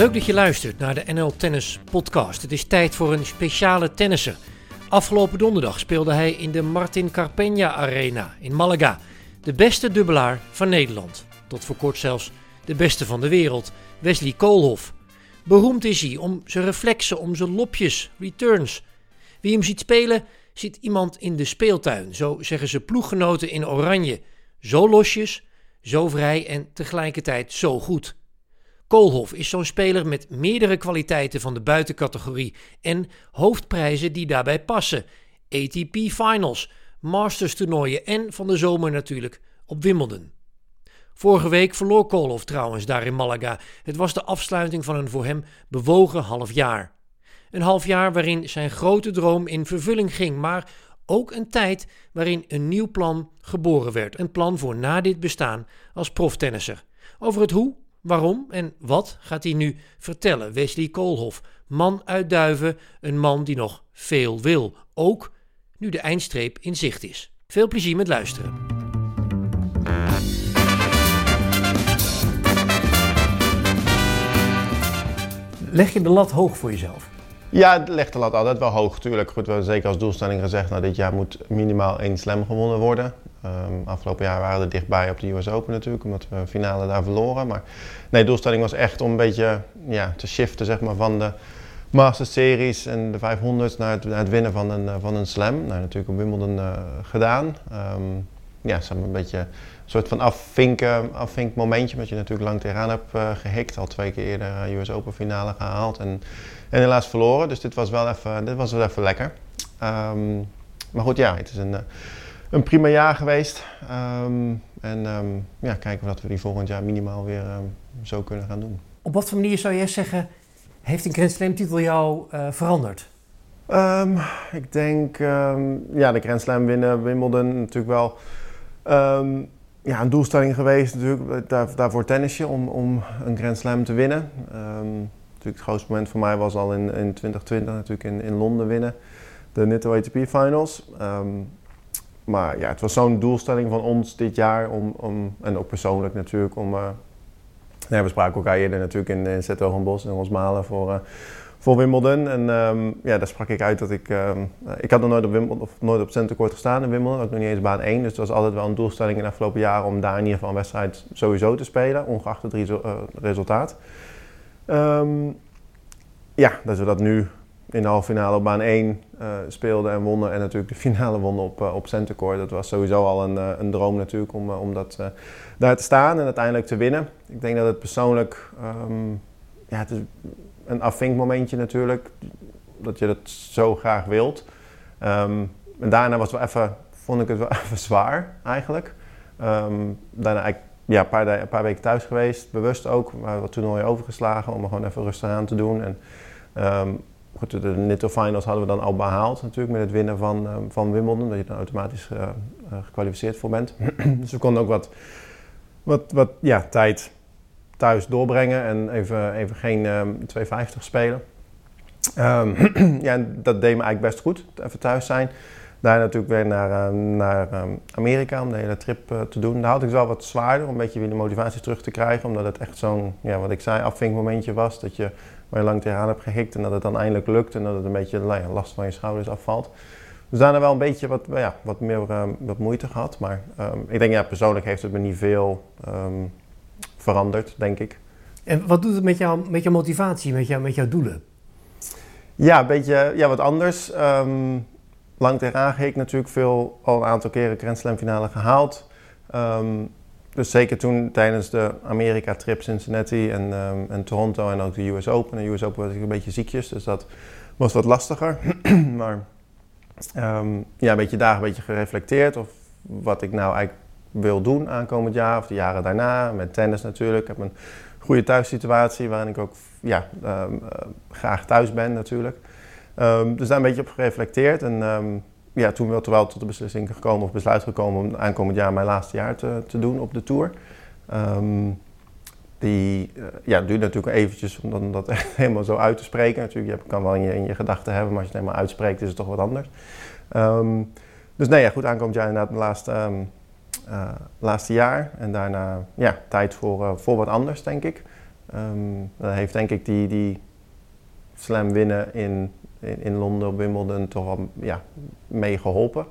Leuk dat je luistert naar de NL Tennis Podcast. Het is tijd voor een speciale tennisser. Afgelopen donderdag speelde hij in de Martin Carpeña Arena in Malaga. De beste dubbelaar van Nederland. Tot voor kort zelfs de beste van de wereld, Wesley Koolhof. Beroemd is hij om zijn reflexen, om zijn lopjes, returns. Wie hem ziet spelen, ziet iemand in de speeltuin. Zo zeggen ze ploeggenoten in oranje. Zo losjes, zo vrij en tegelijkertijd zo goed. Koolhof is zo'n speler met meerdere kwaliteiten van de buitencategorie en hoofdprijzen die daarbij passen. ATP Finals, Masters toernooien en van de zomer natuurlijk op Wimbledon. Vorige week verloor Koolhof trouwens daar in Malaga. Het was de afsluiting van een voor hem bewogen half jaar. Een half jaar waarin zijn grote droom in vervulling ging, maar ook een tijd waarin een nieuw plan geboren werd. Een plan voor na dit bestaan als proftennisser. Over het hoe, waarom en wat gaat hij nu vertellen. Wesley Koolhof, man uit Duiven, een man die nog veel wil. Ook nu de eindstreep in zicht is. Veel plezier met luisteren. Leg je de lat hoog voor jezelf? Ja, het legt de lat altijd wel hoog, natuurlijk. Goed, we hebben zeker als doelstelling gezegd, nou, dit jaar moet minimaal één slam gewonnen worden. Um, afgelopen jaar waren we er dichtbij op de US Open natuurlijk, omdat we finale daar verloren. Maar nee, de doelstelling was echt om een beetje ja, te shiften zeg maar, van de Masters Series en de 500 naar het, naar het winnen van een, van een slam. Nou, natuurlijk op Wimbledon uh, gedaan. Um, ja, ze een beetje soort van afvinken, afvinkmomentje, omdat je natuurlijk lang tegenaan hebt uh, gehikt. Al twee keer eerder US Open finale gehaald en, en helaas verloren. Dus dit was wel even, dit was wel even lekker. Um, maar goed, ja, het is een, eh, een prima jaar geweest. Um, en um, ja, kijken of we die volgend jaar minimaal weer zo kunnen gaan doen. Op wat voor manier zou je zeggen, heeft een Grand Slam titel jou uh, veranderd? ik denk, ja, de Grand Slam winnen, Wimbledon natuurlijk wel ja, een doelstelling geweest natuurlijk, daar, daarvoor tennisje om, om een Grand Slam te winnen. Natuurlijk het grootste moment voor mij was al in, in 2020 natuurlijk in, in Londen winnen. De Nitto ATP Finals. Maar ja, het was zo'n doelstelling van ons dit jaar om, om en ook persoonlijk natuurlijk, om... Uh, we spraken elkaar eerder natuurlijk in, in Zetogenbos in Rosmalen voor... Uh, voor Wimbledon. En um, ja, daar sprak ik uit dat ik... Um, ik had nog nooit op, Wimbledon, of nooit op centercourt gestaan in Wimbledon. Ook nog niet eens baan 1. Dus het was altijd wel een doelstelling in de afgelopen jaren... om daar in ieder geval een wedstrijd sowieso te spelen. Ongeacht het resultaat. Um, ja, dat we dat nu in de halve finale op baan 1 uh, speelden en wonnen. En natuurlijk de finale wonnen op, uh, op centercourt. Dat was sowieso al een, uh, een droom natuurlijk om, om dat, daar te staan en uiteindelijk te winnen. Ik denk dat het persoonlijk... Um, ja, het is, een afvinkmomentje natuurlijk. Dat je dat zo graag wilt. Um, en daarna was het wel even, vond ik het wel even zwaar eigenlijk. Um, daarna ja, een, paar, een paar weken thuis geweest, bewust ook. Maar wat toernooien overgeslagen om er gewoon even rustig aan te doen. En, de Nitto Finals hadden we dan al behaald natuurlijk met het winnen van, van Wimbledon. Dat je dan automatisch uh, uh, gekwalificeerd voor bent. dus we konden ook wat, wat, wat ja, tijd thuis doorbrengen en even, even geen um, ehm, 250 spelen. Um, ja, dat deed me eigenlijk best goed, even thuis zijn. Daar natuurlijk weer naar, naar um, Amerika om de hele trip te doen. Daar had ik wel wat zwaarder om een beetje weer de motivatie terug te krijgen. Omdat het echt zo'n, ja, wat ik zei, afvinkmomentje was. Dat je waar je lang tegenaan hebt gehikt en dat het dan eindelijk lukt. En dat het een beetje nou ja, last van je schouders afvalt. Dus daarna wel een beetje wat, ja, wat meer wat moeite gehad. Maar ik denk, ja, persoonlijk heeft het me niet veel veranderd, denk ik. En wat doet het met, jou, met jouw motivatie, met, jou, met jouw doelen? Ja, een beetje ja, wat anders. Lang tegenaan ik natuurlijk veel, al een aantal keren Grand Slam finale gehaald. Um, dus zeker toen tijdens de Amerika-trip Cincinnati en, um, en Toronto en ook de US Open. En de US Open was ik een beetje ziekjes, dus dat was wat lastiger. maar ja, een beetje daar een beetje gereflecteerd of wat ik nou eigenlijk wil doen aankomend jaar of de jaren daarna. Met tennis natuurlijk. Ik heb een goede thuissituatie waarin ik ook ja, um, uh, graag thuis ben natuurlijk. Dus daar een beetje op gereflecteerd. En ja, toen wel, wel tot de beslissing gekomen of besluit gekomen om aankomend jaar mijn laatste jaar te, te doen op de Tour. die uh, ja, duurt natuurlijk eventjes om dat, helemaal zo uit te spreken. Natuurlijk, je kan wel in je, gedachten hebben, maar als je het helemaal uitspreekt is het toch wat anders. dus nee, ja, goed, aankomend jaar inderdaad mijn laatste uh, laatste jaar. En daarna ja, tijd voor, uh, voor wat anders, denk ik. Um, dat heeft denk ik die, die slam winnen in, in, in Londen op Wimbledon toch wel ja, mee geholpen.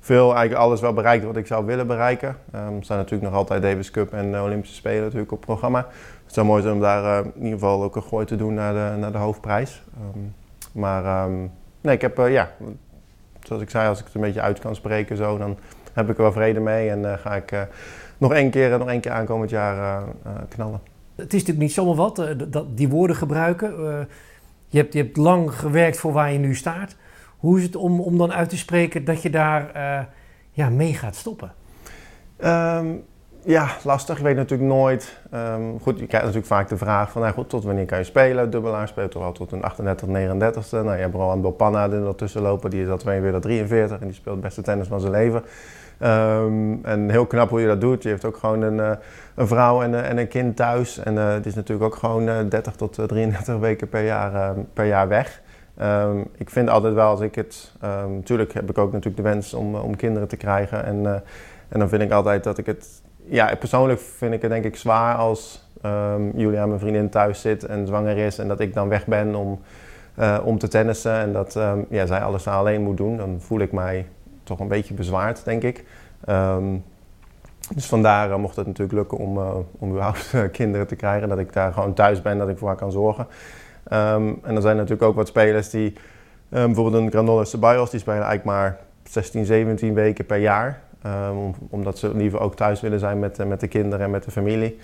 Veel, eigenlijk alles wel bereikt wat ik zou willen bereiken. Um, er staan natuurlijk nog altijd Davis Cup en de Olympische Spelen natuurlijk op programma. Het zou mooi zijn om daar uh, in ieder geval ook een gooi te doen naar de, naar de hoofdprijs. Um, maar um, nee, ik heb, uh, ja, zoals ik zei, als ik het een beetje uit kan spreken zo, dan heb ik er wel vrede mee. En uh, ga ik nog één keer, nog één keer aankomend jaar knallen. Het is natuurlijk niet zomaar wat, dat, die woorden gebruiken. Je, hebt, je hebt lang gewerkt voor waar je nu staat. Hoe is het om, om dan uit te spreken dat je daar uh, ja, mee gaat stoppen? Um, ja, lastig. Je weet natuurlijk nooit. Um, goed, je krijgt natuurlijk vaak de vraag van, nou goed, tot wanneer kan je spelen? Dubbelaar speelt toch wel tot een 38, 39ste. Nou, je hebt Roland Bopanna er ertussen lopen, die is al 42, 43 en die speelt het beste tennis van zijn leven. Um, en heel knap hoe je dat doet. Je heeft ook gewoon een, uh, een vrouw en, uh, en, een kind thuis. En uh, het is natuurlijk ook gewoon 30 tot 33 weken per jaar, per jaar weg. Um, ik vind altijd wel als ik het. Natuurlijk heb ik ook natuurlijk de wens om, om kinderen te krijgen. En, en dan vind ik altijd dat ik het. Ja, persoonlijk vind ik het denk ik zwaar als um, Julia, mijn vriendin, thuis zit en zwanger is. En dat ik dan weg ben om, om te tennissen. En dat ja, zij alles alleen moet doen. Dan voel ik mij toch een beetje bezwaard, denk ik. dus vandaar uh, mocht het natuurlijk lukken om, uh, om überhaupt kinderen te krijgen. Dat ik daar gewoon thuis ben, dat ik voor haar kan zorgen. Um, en er zijn natuurlijk ook wat spelers die, um, bijvoorbeeld een Granola Ceballos, die spelen eigenlijk maar 16, 17 weken per jaar. Omdat ze liever ook thuis willen zijn met, met de kinderen en met de familie.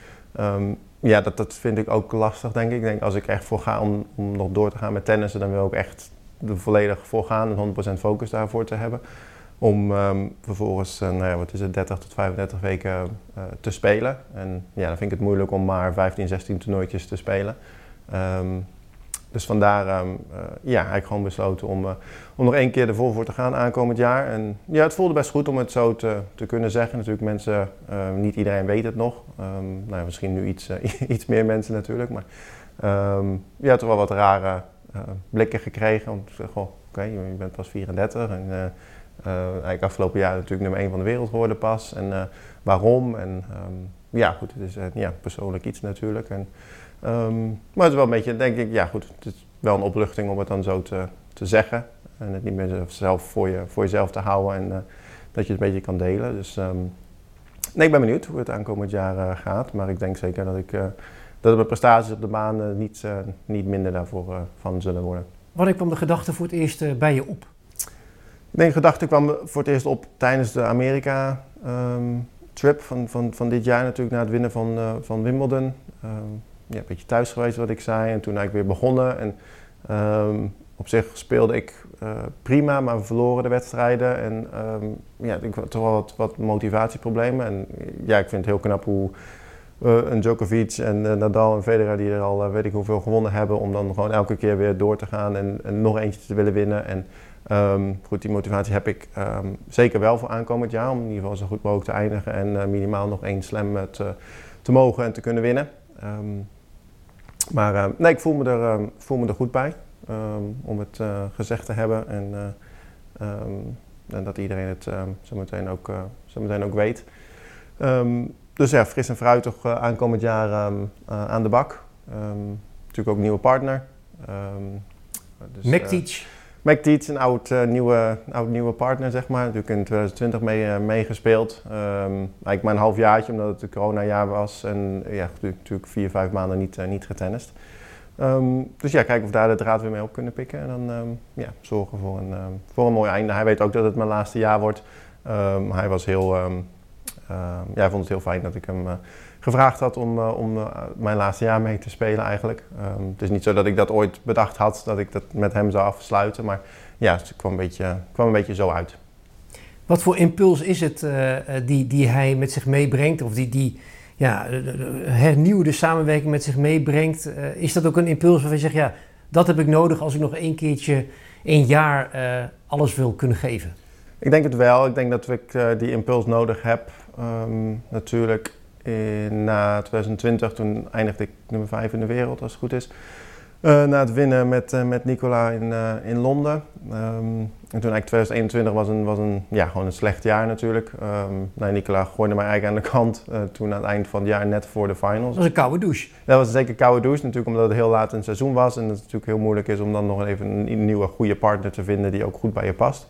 ja, dat, dat vind ik ook lastig, denk ik. Ik denk, als ik echt voor ga om, om nog door te gaan met tennissen, dan wil ik echt er volledig voor gaan en 100% focus daarvoor te hebben. Om vervolgens, uh, nou ja, wat is het, 30 tot 35 weken uh, te spelen. En ja, dan vind ik het moeilijk om maar 15, 16 toernooitjes te spelen. Um, dus vandaar um, uh, ja, eigenlijk gewoon besloten om, om nog één keer ervoor voor te gaan aankomend jaar. En ja, het voelde best goed om het zo te, te kunnen zeggen. Natuurlijk mensen, niet iedereen weet het nog. Nou ja, misschien nu iets, iets meer mensen natuurlijk. Maar ja, toch wel wat rare blikken gekregen. Om te zeggen, oké, je bent pas 34 en eigenlijk afgelopen jaar natuurlijk nummer 1 van de wereld geworden pas. En waarom? En ja, goed, het is ja, persoonlijk iets natuurlijk. En, Um, maar het is wel een beetje, denk ik, ja goed, het is wel een opluchting om het dan zo te, te zeggen. En het niet meer zelf voor, je, voor jezelf te houden en dat je het een beetje kan delen. Dus um, nee, ik ben benieuwd hoe het aankomend jaar gaat. Maar ik denk zeker dat, ik, dat mijn prestaties op de baan niet, niet minder daarvoor van zullen worden. Wanneer kwam de gedachte voor het eerst bij je op? Ik de gedachte kwam voor het eerst op tijdens de Amerika um, trip van, van, van dit jaar natuurlijk na het winnen van, van Wimbledon ja, een beetje thuis geweest, wat ik zei. En toen eigenlijk weer begonnen. En um, op zich speelde ik uh, prima, maar we verloren de wedstrijden. En um, ja, ik had toch wel wat, wat, motivatieproblemen. En ja, ik vind het heel knap hoe uh, een Djokovic en Nadal en Federer, die er al weet ik hoeveel gewonnen hebben, om dan gewoon elke keer weer door te gaan en, en nog eentje te willen winnen. En um, goed, die motivatie heb ik zeker wel voor aankomend jaar, om in ieder geval zo goed mogelijk te eindigen en minimaal nog één slam te, te mogen en te kunnen winnen. Um, maar nee, ik voel me er, voel me er goed bij om het uh, gezegd te hebben. En, en dat iedereen het zo, meteen ook, zo meteen ook weet. Dus ja, fris en fruit toch aankomend jaar aan de bak. natuurlijk ook een nieuwe partner. dus. McTeach, een oud, uh, nieuwe, oud nieuwe partner, zeg maar. Natuurlijk in 2020 mee, uh, meegespeeld. Um, eigenlijk maar een half jaartje, omdat het een coronajaar was. En ja, natuurlijk vier, vijf maanden niet, niet getennist. Um, dus ja, kijken of we daar de draad weer mee op kunnen pikken. En dan um, ja, zorgen voor een, voor een mooi einde. Hij weet ook dat het mijn laatste jaar wordt. hij was heel... ja, hij vond het heel fijn dat ik hem gevraagd had om, uh, om uh, mijn laatste jaar mee te spelen eigenlijk. Um, het is niet zo dat ik dat ooit bedacht had, dat ik dat met hem zou afsluiten. Maar ja, het kwam een beetje, kwam een beetje zo uit. Wat voor impuls is het uh, die, die hij met zich meebrengt? Of die, die ja, hernieuwde samenwerking met zich meebrengt? is dat ook een impuls waarvan je zegt, ja, dat heb ik nodig als ik nog één keertje, een jaar alles wil kunnen geven? Ik denk het wel. Ik denk dat ik die impuls nodig heb. Um, natuurlijk in, na 2020, toen eindigde ik nummer 5 in de wereld, als het goed is. uh, na het winnen met, uh, met Nicola in, uh, in Londen. Um, en toen eigenlijk 2021 was een, was een, ja, gewoon een slecht jaar natuurlijk. Um, nou, Nicola gooide mij eigenlijk aan de kant toen aan het eind van het jaar, net voor de finals. Dat was een koude douche. Dat was zeker een koude douche, natuurlijk omdat het heel laat in het seizoen was. En het natuurlijk heel moeilijk is om dan nog even een, nieuwe goede partner te vinden die ook goed bij je past.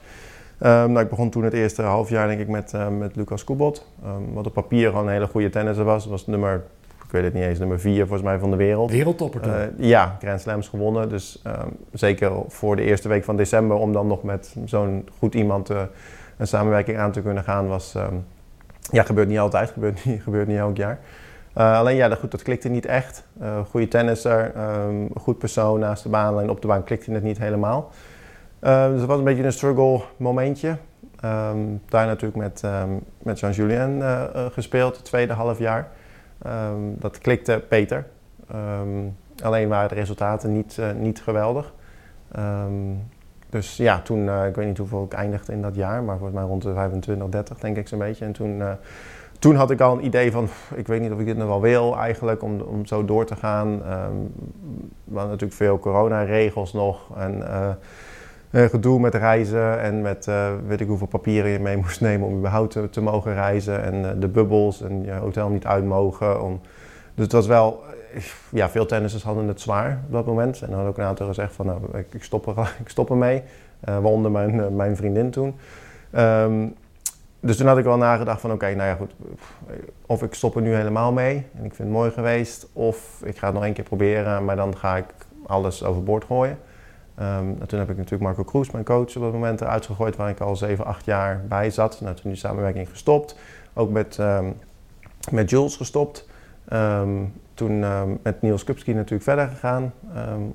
Um, nou, ik begon toen het eerste halfjaar denk ik met, met Lucas Kubot. wat op papier gewoon een hele goede tennisser was. Was nummer weet het niet eens, nummer vier volgens mij van de wereld. Wereldtopper toch? Uh, ja, Grand Slams gewonnen. Dus um, zeker voor de eerste week van december om dan nog met zo'n goed iemand uh, een samenwerking aan te kunnen gaan was... Ja, gebeurt niet altijd, gebeurt niet, gebeurt niet elk jaar. Uh, alleen ja, dat, goed, dat klikte niet echt. goede tennisser, um, goed persoon naast de baan. Alleen op de baan klikte het niet helemaal. Dus het was een beetje een struggle momentje. daar natuurlijk met, met Jean-Julien gespeeld, het tweede half jaar. Ehm, dat klikte beter. Ehm, alleen waren de resultaten niet, uh, niet geweldig. Ehm, dus ja, toen, ik weet niet hoeveel ik eindigde in dat jaar, maar volgens mij rond de 25, 30 denk ik zo'n beetje. En toen, toen had ik al een idee van, ik weet niet of ik dit nog wel wil eigenlijk, om, om zo door te gaan. Um, we hadden natuurlijk veel coronaregels nog en uh, gedoe met reizen en met uh, weet ik hoeveel papieren je mee moest nemen om überhaupt te, mogen reizen. En uh, de bubbels en je hotel niet uit mogen. Om... Dus het was wel, ja, veel tennissers hadden het zwaar op dat moment. En hadden ook een aantal gezegd van, nou, ik, stop, er, ik stop ermee. waaronder mijn, mijn vriendin toen. Um, dus toen had ik wel nagedacht van, oké, nou ja, goed. Of ik stop er nu helemaal mee en ik vind het mooi geweest. Of ik ga het nog één keer proberen, maar dan ga ik alles overboord gooien. Um, toen heb ik natuurlijk Marco Kroes, mijn coach, op dat moment eruit gegooid, waar ik al 7, 8 jaar bij zat. Nou, toen die samenwerking gestopt. Ook met, um, met Jules gestopt. Um, toen met Niels Kupski natuurlijk verder gegaan.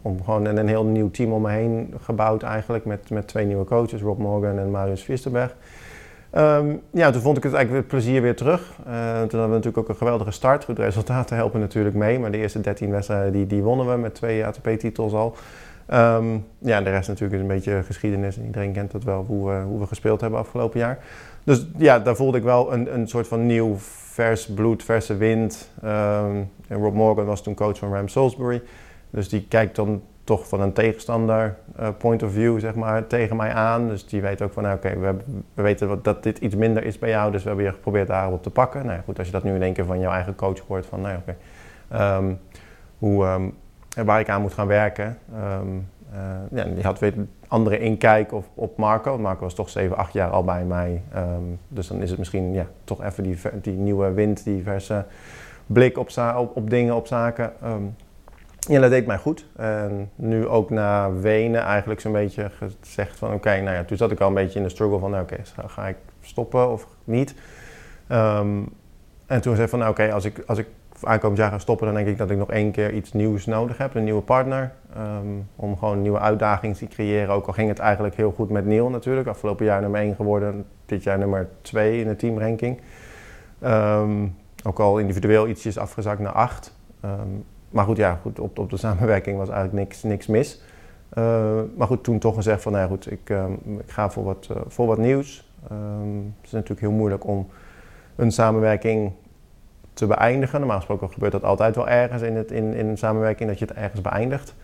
om gewoon een, een, heel nieuw team om me heen gebouwd eigenlijk. Met, met twee nieuwe coaches, Rob Morgan en Marius Viersterberg. ja, toen vond ik het eigenlijk het plezier weer terug. Uh, toen hadden we natuurlijk ook een geweldige start. De resultaten helpen natuurlijk mee. Maar de eerste 13 wedstrijden die, die wonnen we met twee ATP-titels al. Um, ja, de rest natuurlijk is een beetje geschiedenis en iedereen kent dat wel, hoe we, hoe we gespeeld hebben afgelopen jaar. Dus ja, daar voelde ik wel een, een soort van nieuw vers bloed, verse wind. Um, en Rob Morgan was toen coach van Ram Salisbury. Dus die kijkt dan toch van een tegenstander uh, point of view, zeg maar, tegen mij aan. Dus die weet ook van, nou, oké, we, we, weten dat dit iets minder is bij jou, dus we hebben je geprobeerd daarop te pakken. Nou goed, als je dat nu in één keer van jouw eigen coach hoort, van, nou oké, um, hoe waar ik aan moet gaan werken. Um, ja, die had weer andere inkijk op, op Marco. Marco was toch 7, 8 jaar al bij mij. Um, dus dan is het misschien ja, toch even die, die nieuwe wind, die verse blik op, op, op dingen, op zaken. Um, ja, dat deed mij goed. En nu ook na Wenen eigenlijk zo'n beetje gezegd van oké, nou ja, toen zat ik al een beetje in de struggle van nou, oké, ga ik stoppen of niet? En toen zei ik van nou, oké, als, ik, als ik aankomend jaar gaan stoppen, dan denk ik dat ik nog één keer iets nieuws nodig heb. Een nieuwe partner. Um, om gewoon nieuwe uitdaging te creëren. Ook al ging het eigenlijk heel goed met Neil natuurlijk. Afgelopen jaar nummer 1 geworden. Dit jaar nummer 2 in de teamranking. Um, ook al individueel ietsjes afgezakt naar 8. Um, ehm, maar goed, ja, goed, op, op de samenwerking was eigenlijk niks, niks mis. Maar goed, toen toch gezegd van, nou goed, ik, ik ga voor wat, uh, voor wat nieuws. het is natuurlijk heel moeilijk om een samenwerking te beëindigen. Normaal gesproken gebeurt dat altijd wel ergens in, het, in, in samenwerking, dat je het ergens beëindigt.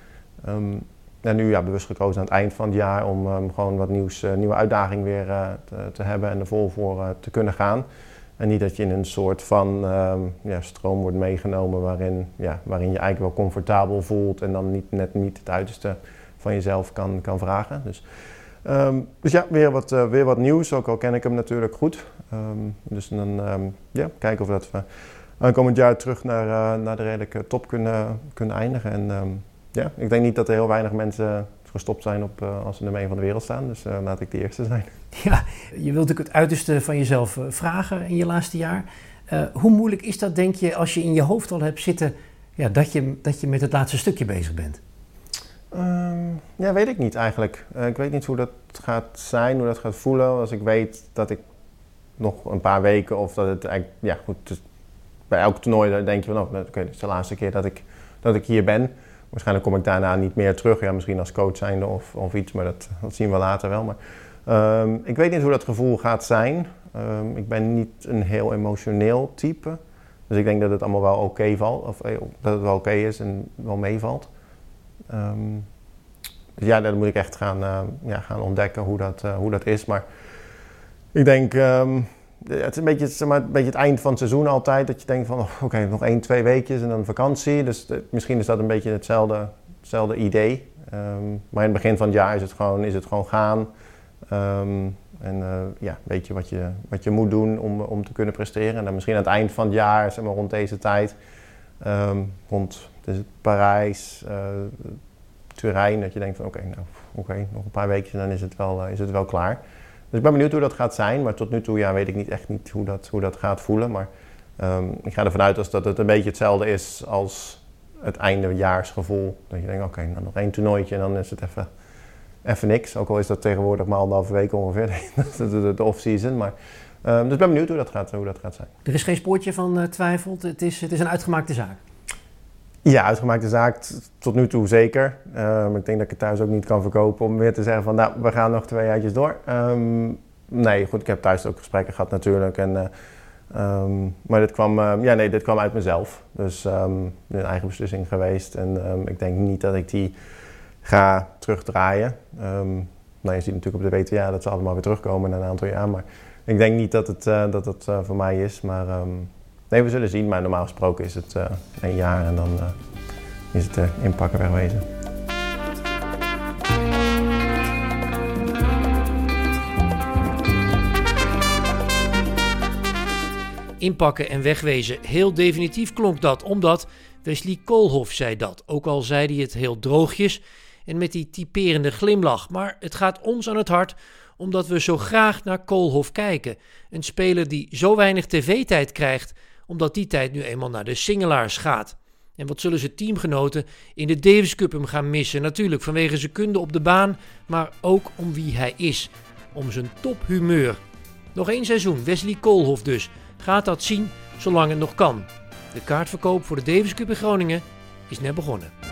Um, en nu ja, bewust gekozen aan het eind van het jaar om um, gewoon wat nieuws, uh, nieuwe uitdaging weer uh, te, te, hebben en er vol voor uh, te kunnen gaan. En niet dat je in een soort van um, ja, stroom wordt meegenomen waarin, ja, waarin je eigenlijk wel comfortabel voelt en dan niet, net niet het uiterste van jezelf kan, kan vragen. Dus, dus ja, weer wat, weer wat nieuws, ook al ken ik hem natuurlijk goed. Dus dan ja, kijken of dat we aankomend jaar terug naar, uh, naar de redelijke top kunnen, kunnen eindigen. En um, ja, ik denk niet dat er heel weinig mensen gestopt zijn op, uh, als ze nummer 1 van de wereld staan. Dus uh, laat ik de eerste zijn. Ja, je wilt natuurlijk het uiterste van jezelf vragen in je laatste jaar. hoe moeilijk is dat, denk je, als je in je hoofd al hebt zitten ja, dat, je, dat je met het laatste stukje bezig bent? Um, ja, weet ik niet eigenlijk. ik weet niet hoe dat gaat zijn, hoe dat gaat voelen. Als ik weet dat ik nog een paar weken of dat het eigenlijk, ja goed, elk toernooi denk je van, oh, oké, is de laatste keer dat ik, dat ik hier ben. Waarschijnlijk kom ik daarna niet meer terug. Ja, misschien als coach zijnde of, of iets, maar dat, dat zien we later wel. Maar um, ik weet niet hoe dat gevoel gaat zijn. Um, ik ben niet een heel emotioneel type. Dus ik denk dat het allemaal wel oké valt. Of eh, dat het wel oké is en wel meevalt. Ehm, dus ja, dan moet ik echt gaan, ja, gaan ontdekken hoe dat, hoe dat is. Maar ik denk, ehm, het is een beetje, zeg maar, een beetje het eind van het seizoen altijd. Dat je denkt van, oh, oké, nog één, twee weekjes en dan vakantie. Dus misschien is dat een beetje hetzelfde, idee. Ehm, maar in het begin van het jaar is het gewoon, is het gewoon gaan. Ehm, en uh, ja, weet je wat, je wat je moet doen om, om te kunnen presteren. En dan misschien aan het eind van het jaar, zeg maar rond deze tijd, um, rond dus Parijs, uh, Turijn, dat je denkt van oké, nou, oké, nog een paar weken en dan is het, wel, is het wel klaar. Dus ik ben benieuwd hoe dat gaat zijn, maar tot nu toe ja, weet ik niet echt niet hoe dat, hoe dat gaat voelen. Maar ik ga ervan uit dat het een beetje hetzelfde is als het eindejaarsgevoel. Dat je denkt, oké, nou nog één toernooitje en dan is het even, even niks. Ook al is dat tegenwoordig maar anderhalve week ongeveer, de, off-season. Maar, um, dus ik ben benieuwd hoe dat, gaat, hoe dat gaat zijn. Er is geen spoortje van uh, twijfel, het is, het is een uitgemaakte zaak. Ja, uitgemaakte zaak tot nu toe zeker. Um, ik denk dat ik het thuis ook niet kan verkopen om weer te zeggen van nou, we gaan nog twee jaartjes door. Um, nee, goed, ik heb thuis ook gesprekken gehad natuurlijk. En uh, Um, maar dit kwam, ja, nee, dit kwam uit mezelf. Dus een eigen beslissing geweest. En ik denk niet dat ik die ga terugdraaien. nou, je ziet natuurlijk op de WTA dat ze allemaal weer terugkomen na een aantal jaar. Maar ik denk niet dat het, uh, dat het uh, voor mij is. Maar nee, we zullen zien. Maar normaal gesproken is het een jaar en dan is het inpakken wegwezen. inpakken en wegwezen. Heel definitief klonk dat, omdat Wesley Koolhof zei dat. Ook al zei hij het heel droogjes en met die typerende glimlach. Maar het gaat ons aan het hart omdat we zo graag naar Koolhof kijken. Een speler die zo weinig tv-tijd krijgt, omdat die tijd nu eenmaal naar de singelaars gaat. En wat zullen zijn teamgenoten in de Davis Cup hem gaan missen? Natuurlijk vanwege zijn kunde op de baan, maar ook om wie hij is. Om zijn tophumeur. Nog één seizoen, Wesley Koolhof dus. Gaat dat zien zolang het nog kan. De kaartverkoop voor de Davis Cup in Groningen is net begonnen.